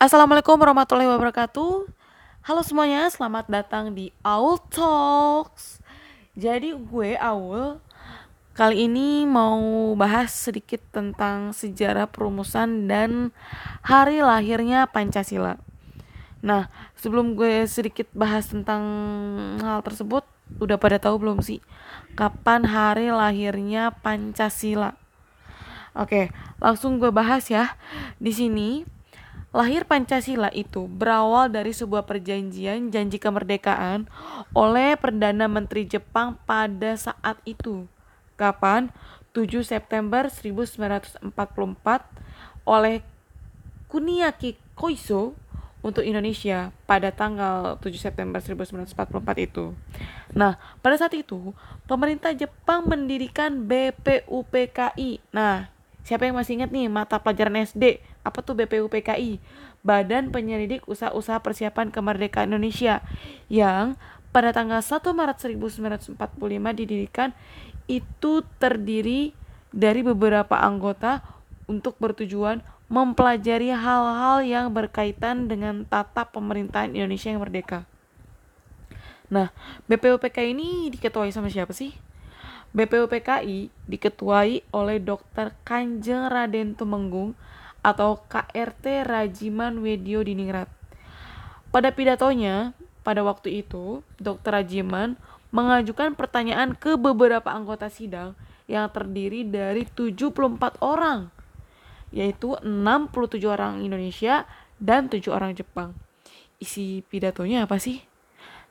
Assalamualaikum warahmatullahi wabarakatuh. Halo semuanya, selamat datang di Aul Talks. Jadi gue Aul kali ini mau bahas sedikit tentang sejarah perumusan dan hari lahirnya Pancasila. Nah, sebelum gue sedikit bahas tentang hal tersebut, udah pada tahu belum sih kapan hari lahirnya Pancasila? Oke, langsung gue bahas ya. Di sini Lahir Pancasila itu berawal dari sebuah perjanjian janji kemerdekaan oleh Perdana Menteri Jepang pada saat itu. Kapan? 7 September 1944 oleh Kuniaki Koiso untuk Indonesia pada tanggal 7 September 1944 itu. Nah, pada saat itu pemerintah Jepang mendirikan BPUPKI. Nah, siapa yang masih ingat nih mata pelajaran SD? Apa tuh BPUPKI Badan Penyelidik Usaha-Usaha Persiapan Kemerdekaan Indonesia yang pada tanggal 1 Maret 1945 didirikan itu terdiri dari beberapa anggota untuk bertujuan mempelajari hal-hal yang berkaitan dengan tata pemerintahan Indonesia yang merdeka. Nah, BPUPKI ini diketuai sama siapa sih? BPUPKI diketuai oleh Dr. Kanjeng Raden Tumenggung atau KRT Rajiman Wedio Diningrat. Pada pidatonya, pada waktu itu, Dr. Rajiman mengajukan pertanyaan ke beberapa anggota sidang yang terdiri dari 74 orang, yaitu 67 orang Indonesia dan 7 orang Jepang. Isi pidatonya apa sih?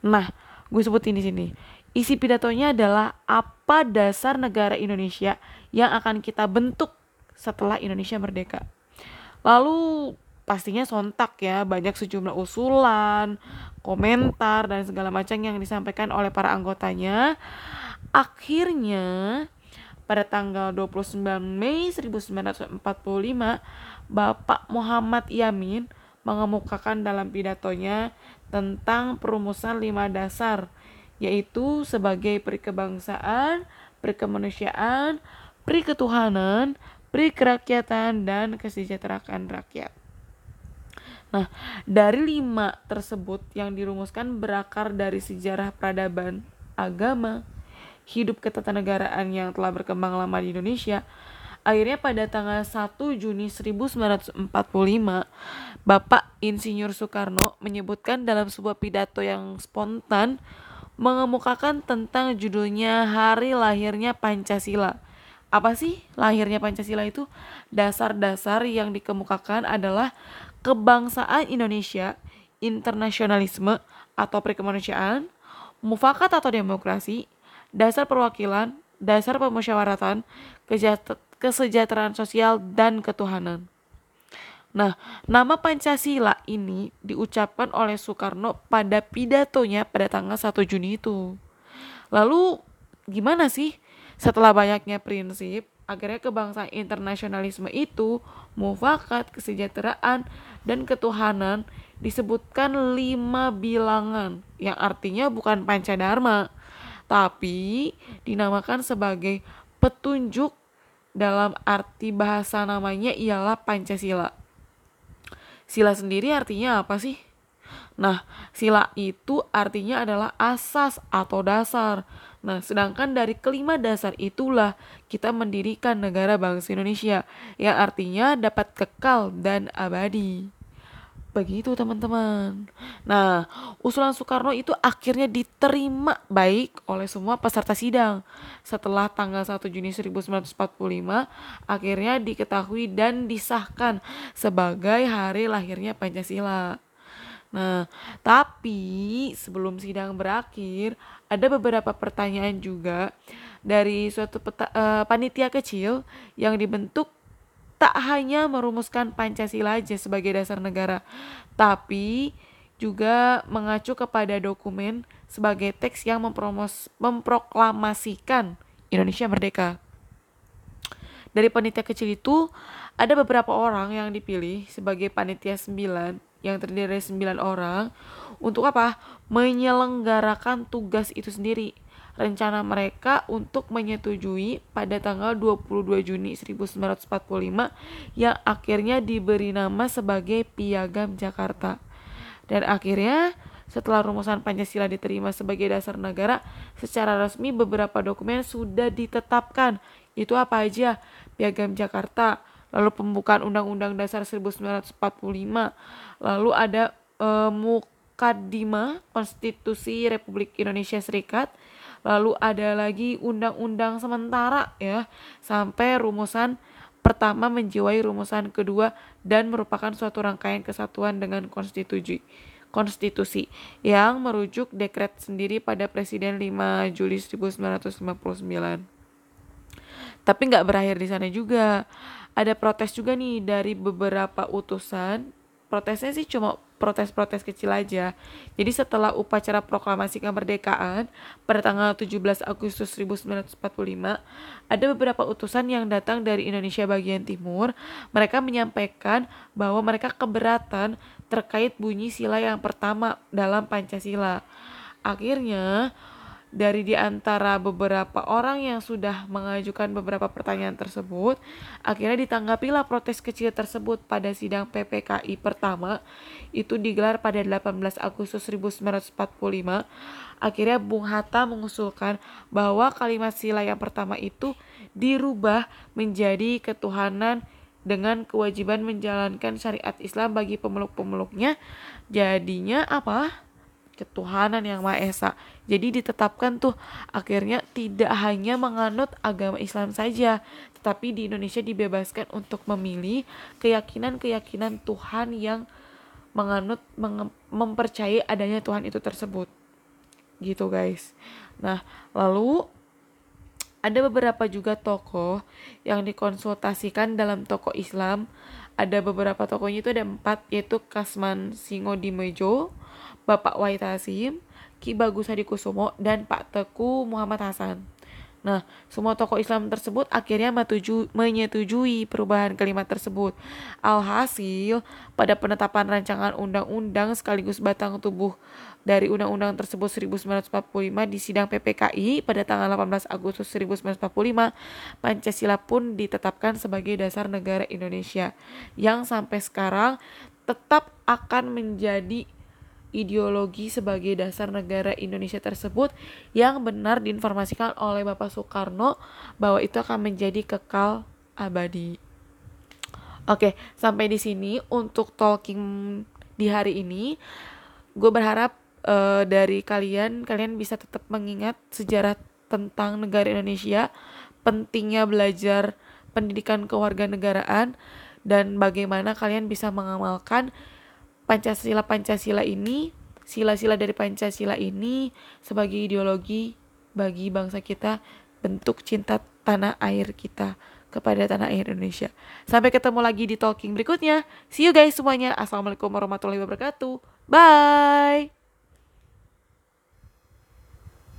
Nah, gue sebutin di sini. Isi pidatonya adalah apa dasar negara Indonesia yang akan kita bentuk setelah Indonesia merdeka. Lalu pastinya sontak ya banyak sejumlah usulan, komentar dan segala macam yang disampaikan oleh para anggotanya. Akhirnya pada tanggal 29 Mei 1945 Bapak Muhammad Yamin mengemukakan dalam pidatonya tentang perumusan lima dasar yaitu sebagai perikebangsaan, perikemanusiaan, periketuhanan, pri kerakyatan dan kesejahteraan rakyat. Nah, dari lima tersebut yang dirumuskan berakar dari sejarah peradaban, agama, hidup ketatanegaraan yang telah berkembang lama di Indonesia, akhirnya pada tanggal 1 Juni 1945, Bapak Insinyur Soekarno menyebutkan dalam sebuah pidato yang spontan mengemukakan tentang judulnya Hari Lahirnya Pancasila apa sih lahirnya Pancasila itu? Dasar-dasar yang dikemukakan adalah kebangsaan Indonesia, internasionalisme atau perkemanusiaan, mufakat atau demokrasi, dasar perwakilan, dasar pemusyawaratan, kesejahteraan sosial, dan ketuhanan. Nah, nama Pancasila ini diucapkan oleh Soekarno pada pidatonya pada tanggal 1 Juni itu. Lalu gimana sih setelah banyaknya prinsip, akhirnya kebangsaan internasionalisme itu mufakat, kesejahteraan, dan ketuhanan disebutkan lima bilangan yang artinya bukan pancadharma tapi dinamakan sebagai petunjuk dalam arti bahasa namanya ialah Pancasila. Sila sendiri artinya apa sih? Nah, sila itu artinya adalah asas atau dasar. Nah, sedangkan dari kelima dasar itulah kita mendirikan negara bangsa Indonesia yang artinya dapat kekal dan abadi. Begitu teman-teman. Nah, usulan Soekarno itu akhirnya diterima baik oleh semua peserta sidang. Setelah tanggal 1 Juni 1945, akhirnya diketahui dan disahkan sebagai hari lahirnya Pancasila. Nah, tapi sebelum sidang berakhir, ada beberapa pertanyaan juga dari suatu peta, uh, panitia kecil yang dibentuk tak hanya merumuskan Pancasila aja sebagai dasar negara, tapi juga mengacu kepada dokumen sebagai teks yang mempromos, memproklamasikan Indonesia merdeka. Dari panitia kecil itu, ada beberapa orang yang dipilih sebagai panitia 9 yang terdiri dari 9 orang untuk apa? Menyelenggarakan tugas itu sendiri. rencana mereka untuk menyetujui pada tanggal 22 Juni 1945 yang akhirnya diberi nama sebagai Piagam Jakarta. Dan akhirnya setelah rumusan Pancasila diterima sebagai dasar negara, secara resmi beberapa dokumen sudah ditetapkan. Itu apa aja? Piagam Jakarta, lalu pembukaan Undang-Undang Dasar 1945, lalu ada e, Mukadimah Konstitusi Republik Indonesia Serikat, lalu ada lagi undang-undang sementara ya sampai rumusan pertama menjiwai rumusan kedua dan merupakan suatu rangkaian kesatuan dengan konstitusi konstitusi yang merujuk dekret sendiri pada Presiden 5 Juli 1959. Tapi nggak berakhir di sana juga. Ada protes juga nih dari beberapa utusan. Protesnya sih cuma protes-protes kecil aja. Jadi setelah upacara proklamasi kemerdekaan pada tanggal 17 Agustus 1945, ada beberapa utusan yang datang dari Indonesia bagian timur. Mereka menyampaikan bahwa mereka keberatan terkait bunyi sila yang pertama dalam Pancasila. Akhirnya, dari di antara beberapa orang yang sudah mengajukan beberapa pertanyaan tersebut, akhirnya ditanggapilah protes kecil tersebut pada sidang PPKI pertama itu digelar pada 18 Agustus 1945. Akhirnya Bung Hatta mengusulkan bahwa kalimat sila yang pertama itu dirubah menjadi ketuhanan dengan kewajiban menjalankan syariat Islam bagi pemeluk-pemeluknya. Jadinya apa? Ketuhanan yang Maha Esa. Jadi ditetapkan tuh akhirnya tidak hanya menganut agama Islam saja, tetapi di Indonesia dibebaskan untuk memilih keyakinan-keyakinan Tuhan yang menganut mempercayai adanya Tuhan itu tersebut. Gitu guys. Nah, lalu ada beberapa juga tokoh yang dikonsultasikan dalam tokoh Islam. Ada beberapa tokohnya itu ada empat yaitu Kasman Singo Dimejo, Bapak Waitasim, Ki Bagus Hadi Kusumo, dan Pak Teku Muhammad Hasan. Nah, semua tokoh Islam tersebut akhirnya menyetujui perubahan kalimat tersebut. Alhasil, pada penetapan rancangan undang-undang sekaligus batang tubuh dari undang-undang tersebut 1945 di sidang PPKI pada tanggal 18 Agustus 1945, Pancasila pun ditetapkan sebagai dasar negara Indonesia yang sampai sekarang tetap akan menjadi ideologi sebagai dasar negara Indonesia tersebut yang benar diinformasikan oleh Bapak Soekarno bahwa itu akan menjadi kekal abadi. Oke, sampai di sini untuk talking di hari ini. Gue berharap uh, dari kalian kalian bisa tetap mengingat sejarah tentang negara Indonesia, pentingnya belajar pendidikan kewarganegaraan dan bagaimana kalian bisa mengamalkan Pancasila Pancasila ini sila-sila dari Pancasila ini sebagai ideologi bagi bangsa kita bentuk cinta tanah air kita kepada tanah air Indonesia. Sampai ketemu lagi di talking berikutnya. See you guys semuanya. Assalamualaikum warahmatullahi wabarakatuh. Bye.